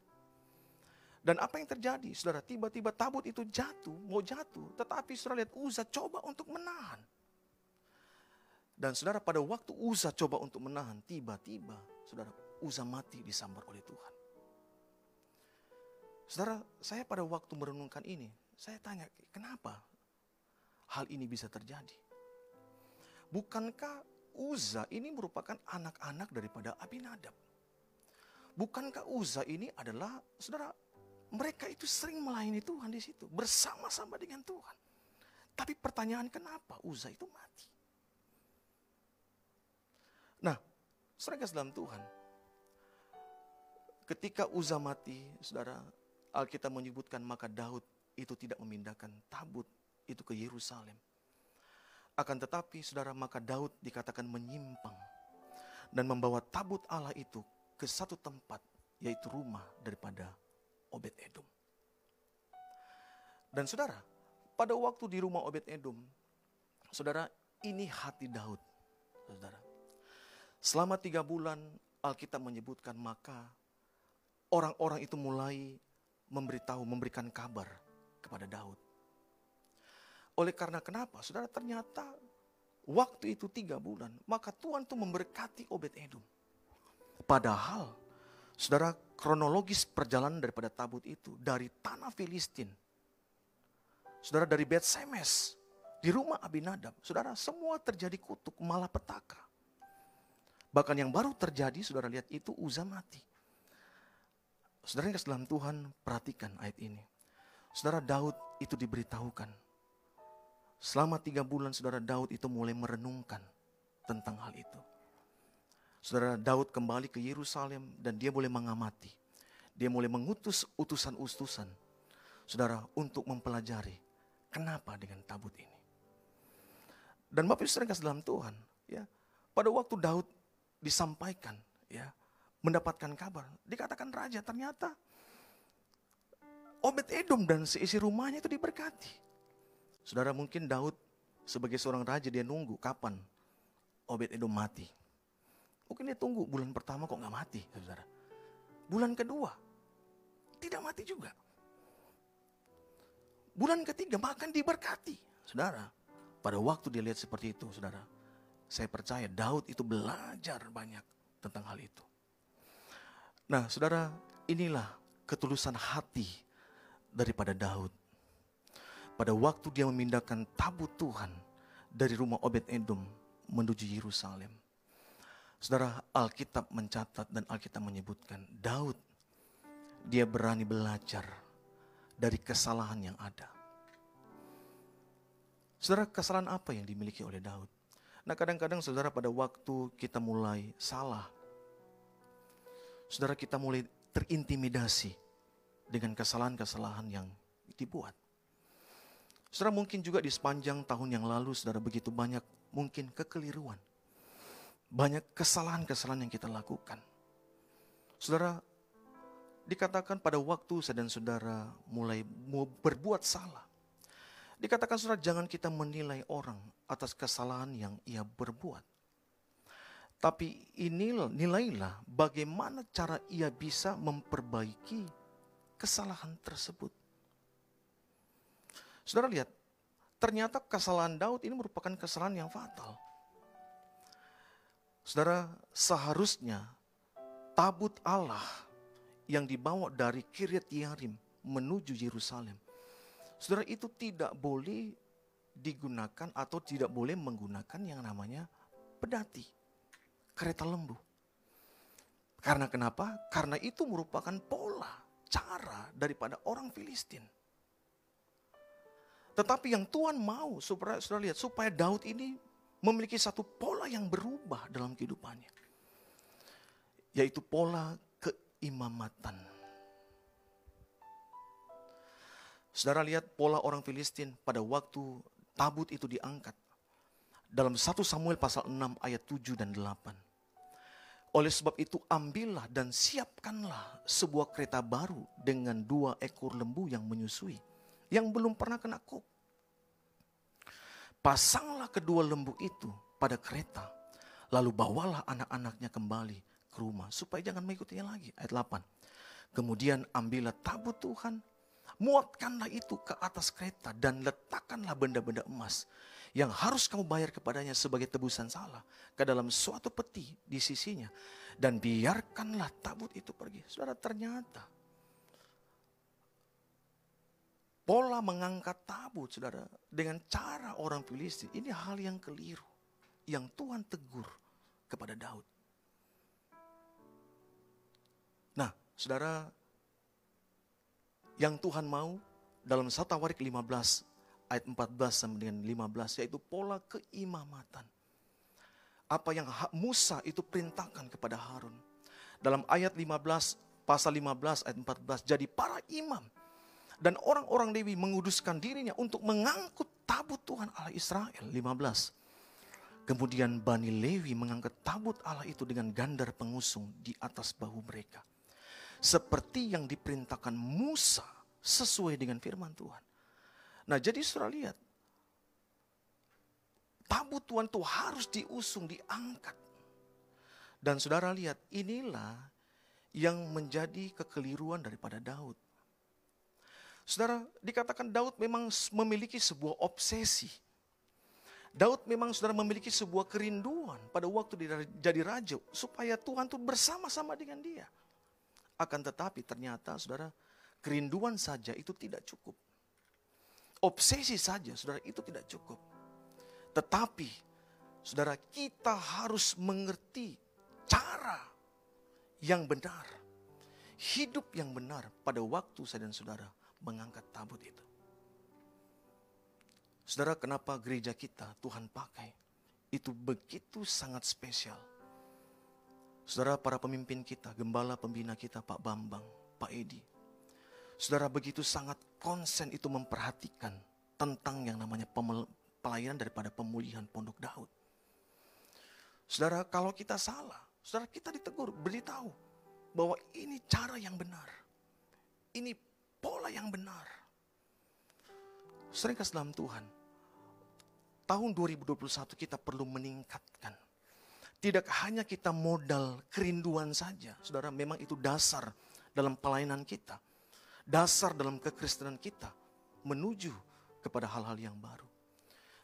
D: Dan apa yang terjadi? Saudara, tiba-tiba tabut itu jatuh, mau jatuh, tetapi saudara lihat Uza coba untuk menahan. Dan saudara pada waktu Uza coba untuk menahan, tiba-tiba saudara Uza mati disambar oleh Tuhan. Saudara, saya pada waktu merenungkan ini, saya tanya, kenapa hal ini bisa terjadi? Bukankah Uza ini merupakan anak-anak daripada Abinadab? Bukankah Uza ini adalah, saudara, mereka itu sering melayani Tuhan di situ, bersama-sama dengan Tuhan. Tapi pertanyaan kenapa Uza itu mati? Nah, saudara dalam Tuhan, ketika Uza mati, saudara, Alkitab menyebutkan maka Daud itu tidak memindahkan tabut itu ke Yerusalem. Akan tetapi saudara maka Daud dikatakan menyimpang dan membawa tabut Allah itu ke satu tempat yaitu rumah daripada Obed Edom. Dan saudara, pada waktu di rumah Obed Edom, saudara ini hati Daud. Saudara, selama tiga bulan Alkitab menyebutkan maka orang-orang itu mulai memberitahu, memberikan kabar kepada Daud. Oleh karena kenapa? Saudara ternyata waktu itu tiga bulan. Maka Tuhan tuh memberkati Obed Edom. Padahal saudara kronologis perjalanan daripada tabut itu. Dari tanah Filistin. Saudara dari Bet Semes. Di rumah Abinadab. Saudara semua terjadi kutuk malapetaka. Bahkan yang baru terjadi saudara lihat itu Uza mati. Saudara yang dalam Tuhan perhatikan ayat ini. Saudara Daud itu diberitahukan Selama tiga bulan saudara Daud itu mulai merenungkan tentang hal itu. Saudara Daud kembali ke Yerusalem dan dia boleh mengamati. Dia mulai mengutus utusan-utusan. Saudara untuk mempelajari kenapa dengan tabut ini. Dan Bapak Ibu kasih dalam Tuhan, ya. Pada waktu Daud disampaikan, ya, mendapatkan kabar, dikatakan raja ternyata Obed Edom dan seisi rumahnya itu diberkati. Saudara mungkin Daud sebagai seorang raja dia nunggu kapan Obed Edom mati. Mungkin dia tunggu bulan pertama kok nggak mati, saudara. Bulan kedua tidak mati juga. Bulan ketiga bahkan diberkati, saudara. Pada waktu dia lihat seperti itu, saudara, saya percaya Daud itu belajar banyak tentang hal itu. Nah, saudara, inilah ketulusan hati daripada Daud. Pada waktu dia memindahkan tabut Tuhan dari rumah Obed Edom menuju Yerusalem. Saudara, Alkitab mencatat dan Alkitab menyebutkan Daud dia berani belajar dari kesalahan yang ada. Saudara, kesalahan apa yang dimiliki oleh Daud? Nah, kadang-kadang saudara pada waktu kita mulai salah, saudara kita mulai terintimidasi dengan kesalahan-kesalahan yang dibuat. Saudara mungkin juga di sepanjang tahun yang lalu saudara begitu banyak mungkin kekeliruan. Banyak kesalahan-kesalahan yang kita lakukan. Saudara, dikatakan pada waktu dan saudara mulai berbuat salah. Dikatakan saudara jangan kita menilai orang atas kesalahan yang ia berbuat. Tapi inilah nilailah bagaimana cara ia bisa memperbaiki kesalahan tersebut. Saudara lihat, ternyata kesalahan Daud ini merupakan kesalahan yang fatal. Saudara, seharusnya tabut Allah yang dibawa dari Kiryat Yarim menuju Yerusalem Saudara itu tidak boleh digunakan atau tidak boleh menggunakan yang namanya pedati, kereta lembu. Karena kenapa? Karena itu merupakan pola, cara daripada orang Filistin. Tetapi yang Tuhan mau supaya saudara lihat supaya Daud ini memiliki satu pola yang berubah dalam kehidupannya. Yaitu pola keimamatan. Saudara lihat pola orang Filistin pada waktu tabut itu diangkat. Dalam 1 Samuel pasal 6 ayat 7 dan 8. Oleh sebab itu ambillah dan siapkanlah sebuah kereta baru dengan dua ekor lembu yang menyusui. Yang belum pernah kena kok. Pasanglah kedua lembu itu pada kereta. Lalu bawalah anak-anaknya kembali ke rumah. Supaya jangan mengikutinya lagi. Ayat 8. Kemudian ambillah tabut Tuhan Muatkanlah itu ke atas kereta dan letakkanlah benda-benda emas yang harus kamu bayar kepadanya sebagai tebusan salah ke dalam suatu peti di sisinya dan biarkanlah tabut itu pergi. Saudara ternyata pola mengangkat tabut saudara dengan cara orang Filistin ini hal yang keliru yang Tuhan tegur kepada Daud. Nah, saudara yang Tuhan mau dalam 1 Tawarik 15 ayat 14 sampai dengan 15 yaitu pola keimamatan. Apa yang Musa itu perintahkan kepada Harun. Dalam ayat 15 pasal 15 ayat 14 jadi para imam dan orang-orang Lewi menguduskan dirinya untuk mengangkut tabut Tuhan Allah Israel 15. Kemudian Bani Lewi mengangkat tabut Allah itu dengan gandar pengusung di atas bahu mereka seperti yang diperintahkan Musa sesuai dengan firman Tuhan. Nah, jadi saudara lihat, tabut Tuhan itu harus diusung, diangkat. Dan saudara lihat, inilah yang menjadi kekeliruan daripada Daud. Saudara, dikatakan Daud memang memiliki sebuah obsesi. Daud memang saudara memiliki sebuah kerinduan pada waktu dia jadi raja supaya Tuhan tuh bersama-sama dengan dia. Akan tetapi ternyata saudara, kerinduan saja itu tidak cukup. Obsesi saja saudara itu tidak cukup. Tetapi saudara kita harus mengerti cara yang benar. Hidup yang benar pada waktu saya dan saudara mengangkat tabut itu. Saudara, kenapa gereja kita Tuhan pakai? Itu begitu sangat spesial Saudara para pemimpin kita, gembala pembina kita Pak Bambang, Pak Edi. Saudara begitu sangat konsen itu memperhatikan tentang yang namanya pelayanan daripada pemulihan Pondok Daud. Saudara kalau kita salah, saudara kita ditegur, beritahu bahwa ini cara yang benar. Ini pola yang benar. Sering dalam Tuhan, tahun 2021 kita perlu meningkatkan tidak hanya kita modal kerinduan saja, saudara, memang itu dasar dalam pelayanan kita, dasar dalam kekristenan kita menuju kepada hal-hal yang baru.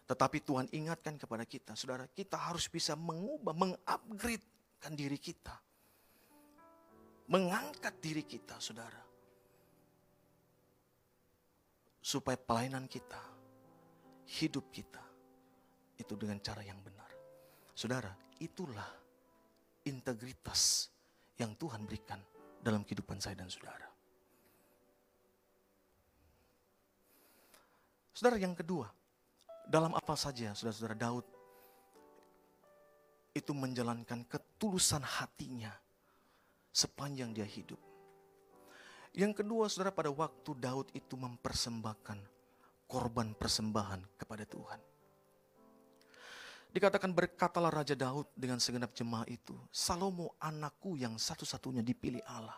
D: Tetapi Tuhan ingatkan kepada kita, saudara, kita harus bisa mengubah, mengupgradekan diri kita. Mengangkat diri kita, saudara. Supaya pelayanan kita, hidup kita, itu dengan cara yang benar. Saudara, itulah integritas yang Tuhan berikan dalam kehidupan saya dan saudara. Saudara yang kedua, dalam apa saja saudara-saudara Daud itu menjalankan ketulusan hatinya sepanjang dia hidup. Yang kedua saudara pada waktu Daud itu mempersembahkan korban persembahan kepada Tuhan. Dikatakan berkatalah Raja Daud dengan segenap jemaah itu, Salomo anakku yang satu-satunya dipilih Allah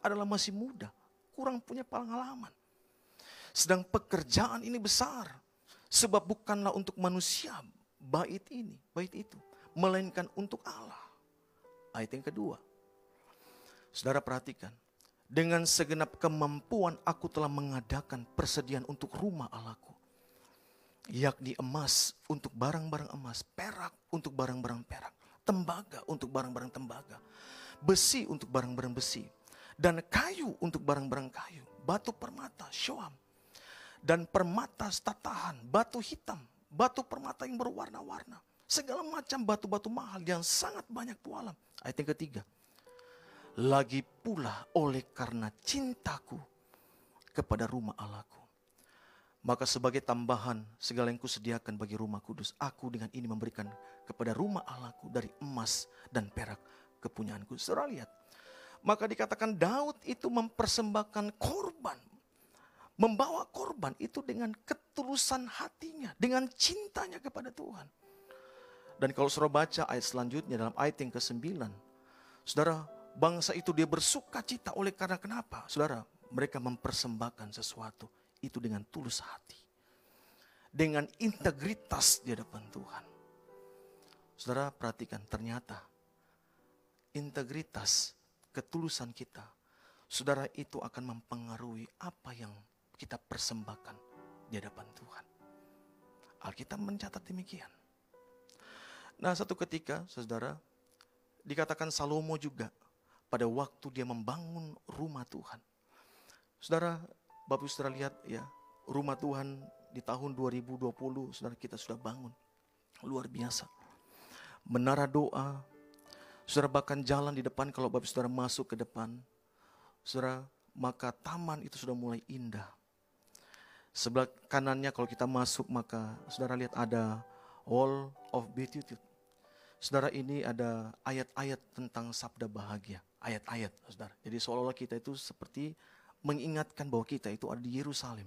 D: adalah masih muda, kurang punya pengalaman. Sedang pekerjaan ini besar, sebab bukanlah untuk manusia bait ini, bait itu, melainkan untuk Allah. Ayat yang kedua, saudara perhatikan, dengan segenap kemampuan aku telah mengadakan persediaan untuk rumah Allahku yakni emas untuk barang-barang emas, perak untuk barang-barang perak, tembaga untuk barang-barang tembaga, besi untuk barang-barang besi, dan kayu untuk barang-barang kayu, batu permata, syuam, dan permata tatahan, batu hitam, batu permata yang berwarna-warna, segala macam batu-batu mahal yang sangat banyak tualam. Ayat yang ketiga, lagi pula oleh karena cintaku kepada rumah Allahku maka sebagai tambahan segala yang kusediakan bagi rumah kudus, aku dengan ini memberikan kepada rumah Allahku dari emas dan perak kepunyaanku. Saudara lihat, maka dikatakan Daud itu mempersembahkan korban. Membawa korban itu dengan ketulusan hatinya, dengan cintanya kepada Tuhan. Dan kalau saudara baca ayat selanjutnya dalam ayat yang ke-9, saudara, bangsa itu dia bersuka cita oleh karena kenapa? Saudara, mereka mempersembahkan sesuatu itu dengan tulus hati. Dengan integritas di hadapan Tuhan. Saudara perhatikan ternyata integritas ketulusan kita. Saudara itu akan mempengaruhi apa yang kita persembahkan di hadapan Tuhan. Alkitab mencatat demikian. Nah satu ketika saudara dikatakan Salomo juga pada waktu dia membangun rumah Tuhan. Saudara Bapak Ibu saudara lihat ya, rumah Tuhan di tahun 2020 saudara kita sudah bangun. Luar biasa. Menara doa, saudara bahkan jalan di depan kalau Bapak saudara masuk ke depan, saudara maka taman itu sudah mulai indah. Sebelah kanannya kalau kita masuk maka saudara lihat ada Wall of Beatitude. Saudara ini ada ayat-ayat tentang sabda bahagia. Ayat-ayat saudara. Jadi seolah-olah kita itu seperti mengingatkan bahwa kita itu ada di Yerusalem.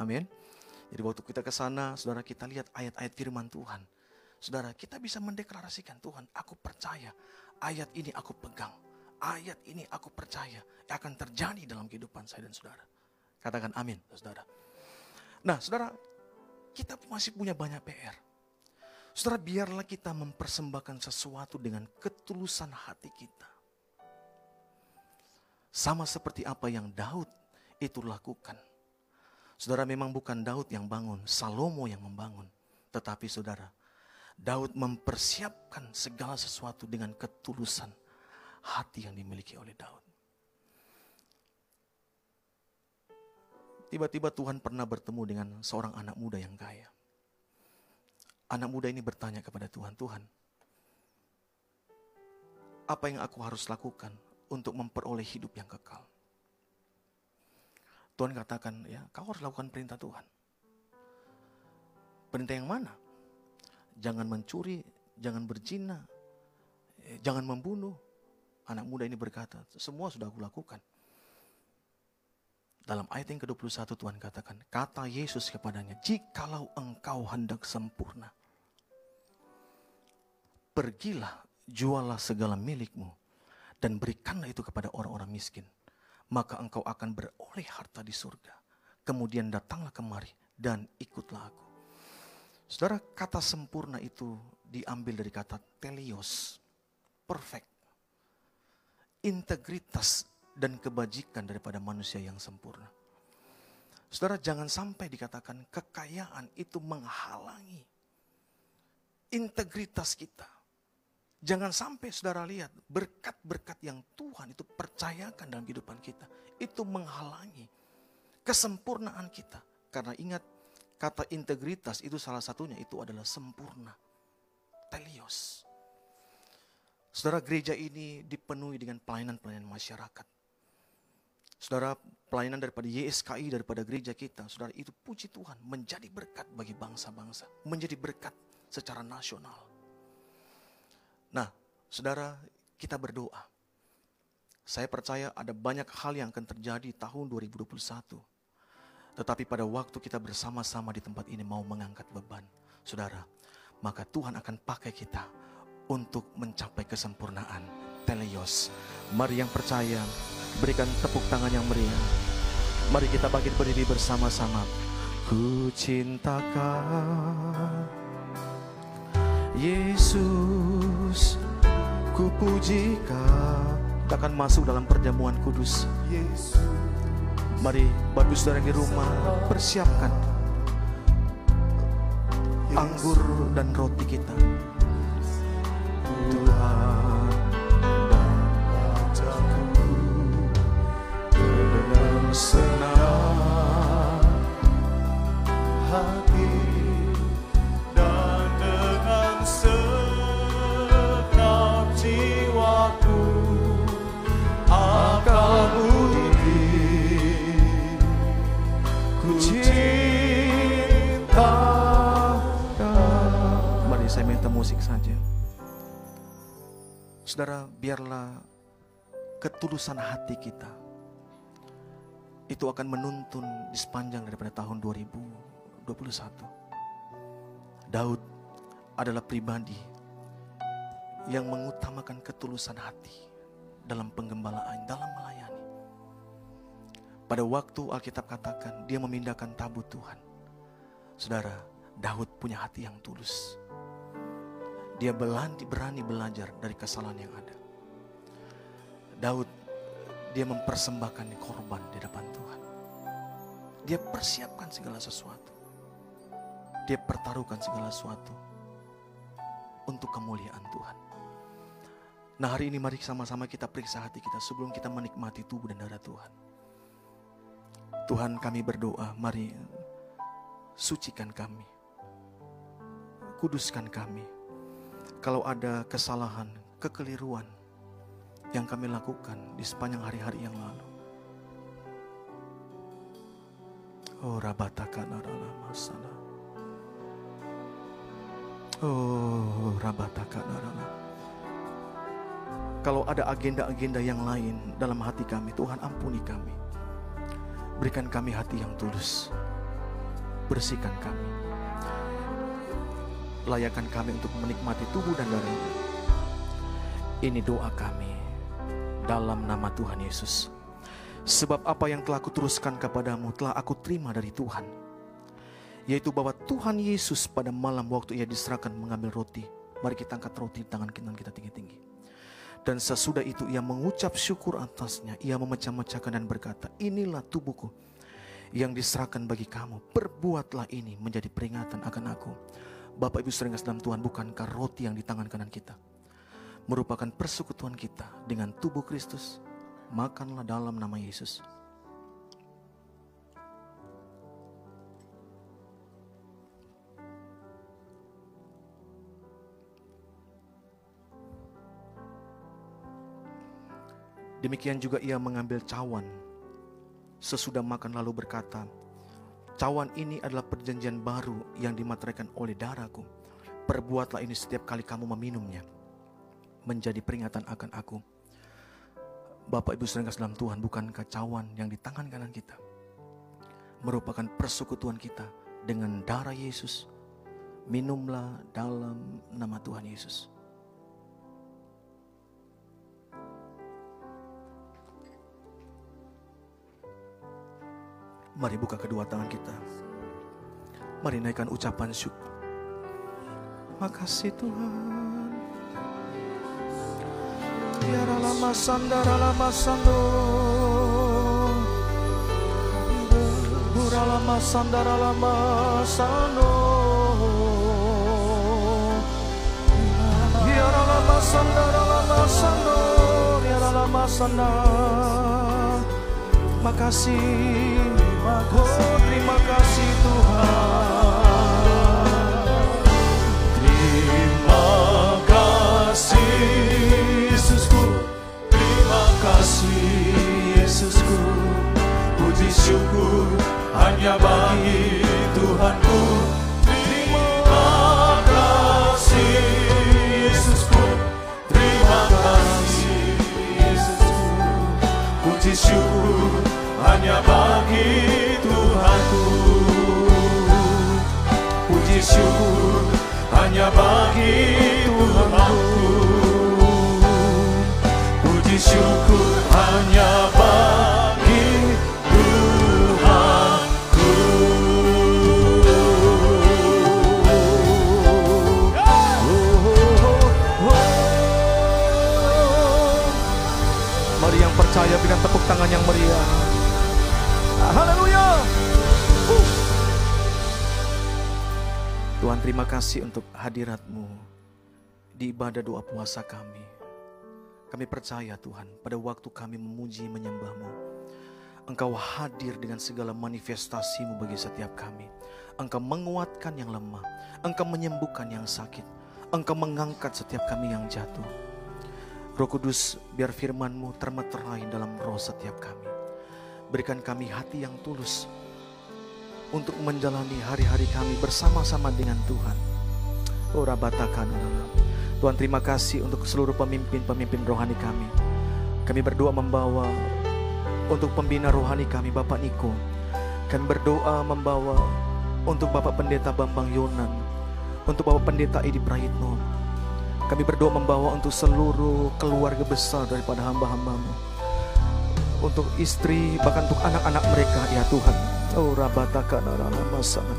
D: Amin. Jadi waktu kita ke sana, saudara kita lihat ayat-ayat firman Tuhan. Saudara, kita bisa mendeklarasikan Tuhan, aku percaya ayat ini aku pegang. Ayat ini aku percaya akan terjadi dalam kehidupan saya dan saudara. Katakan amin, saudara. Nah, saudara, kita masih punya banyak PR. Saudara, biarlah kita mempersembahkan sesuatu dengan ketulusan hati kita. Sama seperti apa yang Daud itu lakukan. Saudara memang bukan Daud yang bangun, Salomo yang membangun. Tetapi saudara, Daud mempersiapkan segala sesuatu dengan ketulusan hati yang dimiliki oleh Daud. Tiba-tiba Tuhan pernah bertemu dengan seorang anak muda yang kaya. Anak muda ini bertanya kepada Tuhan, Tuhan, apa yang aku harus lakukan untuk memperoleh hidup yang kekal. Tuhan katakan, ya, kau harus lakukan perintah Tuhan. Perintah yang mana? Jangan mencuri, jangan berzina, eh, jangan membunuh. Anak muda ini berkata, semua sudah aku lakukan. Dalam ayat yang ke-21 Tuhan katakan, kata Yesus kepadanya, jikalau engkau hendak sempurna, pergilah, jualah segala milikmu, dan berikanlah itu kepada orang-orang miskin. Maka engkau akan beroleh harta di surga. Kemudian datanglah kemari dan ikutlah aku. Saudara, kata sempurna itu diambil dari kata telios, perfect. Integritas dan kebajikan daripada manusia yang sempurna. Saudara jangan sampai dikatakan kekayaan itu menghalangi integritas kita. Jangan sampai saudara lihat berkat-berkat yang Tuhan itu percayakan dalam kehidupan kita. Itu menghalangi kesempurnaan kita. Karena ingat kata integritas itu salah satunya itu adalah sempurna. Telios. Saudara gereja ini dipenuhi dengan pelayanan-pelayanan masyarakat. Saudara pelayanan daripada YSKI, daripada gereja kita. Saudara itu puji Tuhan menjadi berkat bagi bangsa-bangsa. Menjadi berkat secara nasional. Nah, saudara, kita berdoa. Saya percaya ada banyak hal yang akan terjadi tahun 2021. Tetapi pada waktu kita bersama-sama di tempat ini mau mengangkat beban, saudara, maka Tuhan akan pakai kita untuk mencapai kesempurnaan. Teleos, mari yang percaya, berikan tepuk tangan yang meriah. Mari kita bangkit berdiri bersama-sama. Ku cintakan Yesus ku puji kau akan masuk dalam perjamuan kudus.
E: Yesus
D: Mari Saudara yang di rumah Persiapkan Anggur dan roti kita. Tuhan Saudara biarlah ketulusan hati kita itu akan menuntun di sepanjang daripada tahun 2021. Daud adalah pribadi yang mengutamakan ketulusan hati dalam penggembalaan, dalam melayani. Pada waktu Alkitab katakan dia memindahkan tabut Tuhan. Saudara, Daud punya hati yang tulus. Dia berani, berani belajar dari kesalahan yang ada. Daud dia mempersembahkan korban di depan Tuhan. Dia persiapkan segala sesuatu. Dia pertaruhkan segala sesuatu untuk kemuliaan Tuhan. Nah hari ini mari sama-sama kita periksa hati kita sebelum kita menikmati tubuh dan darah Tuhan. Tuhan kami berdoa, mari sucikan kami. Kuduskan kami. Kalau ada kesalahan, kekeliruan, yang kami lakukan di sepanjang hari-hari yang lalu. Oh rabataka narala masala. Oh rabataka narala. Kalau ada agenda-agenda yang lain dalam hati kami, Tuhan ampuni kami. Berikan kami hati yang tulus. Bersihkan kami. Layakan kami untuk menikmati tubuh dan darahnya. Ini doa kami dalam nama Tuhan Yesus. Sebab apa yang telah kuteruskan kepadamu telah aku terima dari Tuhan. Yaitu bahwa Tuhan Yesus pada malam waktu ia diserahkan mengambil roti. Mari kita angkat roti di tangan kanan kita tinggi-tinggi. Dan sesudah itu ia mengucap syukur atasnya. Ia memecah-mecahkan dan berkata, inilah tubuhku yang diserahkan bagi kamu. Perbuatlah ini menjadi peringatan akan aku. Bapak Ibu sering dalam Tuhan, bukankah roti yang di tangan kanan kita? merupakan persekutuan kita dengan tubuh Kristus. Makanlah dalam nama Yesus. Demikian juga ia mengambil cawan. Sesudah makan lalu berkata, Cawan ini adalah perjanjian baru yang dimateraikan oleh darahku. Perbuatlah ini setiap kali kamu meminumnya menjadi peringatan akan aku. Bapak Ibu sering dalam Tuhan bukan kacauan yang di tangan kanan kita. Merupakan persekutuan kita dengan darah Yesus. Minumlah dalam nama Tuhan Yesus. Mari buka kedua tangan kita. Mari naikkan ucapan syukur. Makasih Tuhan. Tiara lama sandara lama sando Uralama sandaralama sano. Yaralama sandaralama sano. Yaralama sana. Makasih. Oh, terima kasih Tuhan.
A: Terima kasih Yesusku Terima kasih Yesusku Puji syukur hanya bagi Tuhanku Puji syukur hanya bagi Tuhanku. Puji syukur hanya bagi Tuhanku. Puji syukur hanya
D: tangan yang meriah. Haleluya. Uh. Tuhan terima kasih untuk hadiratmu di ibadah doa puasa kami. Kami percaya Tuhan pada waktu kami memuji menyembahmu. Engkau hadir dengan segala manifestasimu bagi setiap kami. Engkau menguatkan yang lemah. Engkau menyembuhkan yang sakit. Engkau mengangkat setiap kami yang jatuh. Roh Kudus, biar firman-Mu termeterai dalam roh setiap kami. Berikan kami hati yang tulus untuk menjalani hari-hari kami bersama-sama dengan Tuhan. Oh Rabatakan. Tuhan terima kasih untuk seluruh pemimpin-pemimpin rohani kami. Kami berdoa membawa untuk pembina rohani kami Bapak Niko. Kami berdoa membawa untuk Bapak Pendeta Bambang Yonan. Untuk Bapak Pendeta Edi Prayitno. Kami berdoa membawa untuk seluruh keluarga besar daripada hamba-hambamu. Untuk istri, bahkan untuk anak-anak mereka, ya Tuhan. Oh, rabataka masana.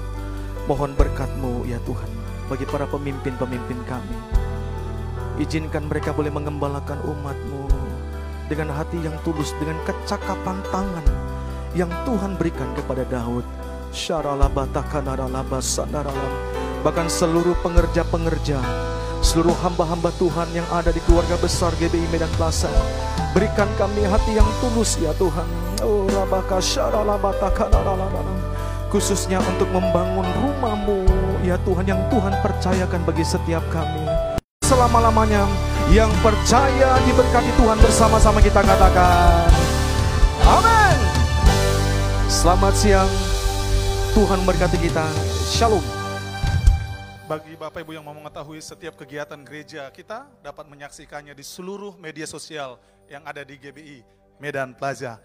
D: Mohon berkatmu, ya Tuhan, bagi para pemimpin-pemimpin kami. Izinkan mereka boleh mengembalakan umatmu dengan hati yang tulus, dengan kecakapan tangan yang Tuhan berikan kepada Daud. Bahkan seluruh pengerja-pengerja seluruh hamba-hamba Tuhan yang ada di keluarga besar GBI Medan Plaza. Berikan kami hati yang tulus ya Tuhan. Oh, Khususnya untuk membangun rumahmu ya Tuhan yang Tuhan percayakan bagi setiap kami. Selama-lamanya yang percaya diberkati Tuhan bersama-sama kita katakan. Amin. Selamat siang. Tuhan berkati kita. Shalom.
F: Bagi Bapak Ibu yang mau mengetahui setiap kegiatan gereja kita dapat menyaksikannya di seluruh media sosial yang ada di GBI Medan Plaza.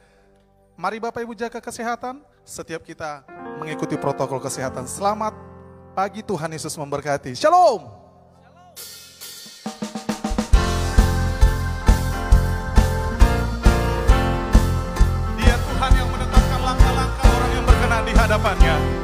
F: Mari Bapak Ibu jaga kesehatan, setiap kita mengikuti protokol kesehatan. Selamat pagi Tuhan Yesus memberkati. Shalom. Dia Tuhan yang menetapkan langkah-langkah orang yang berkenan di hadapannya.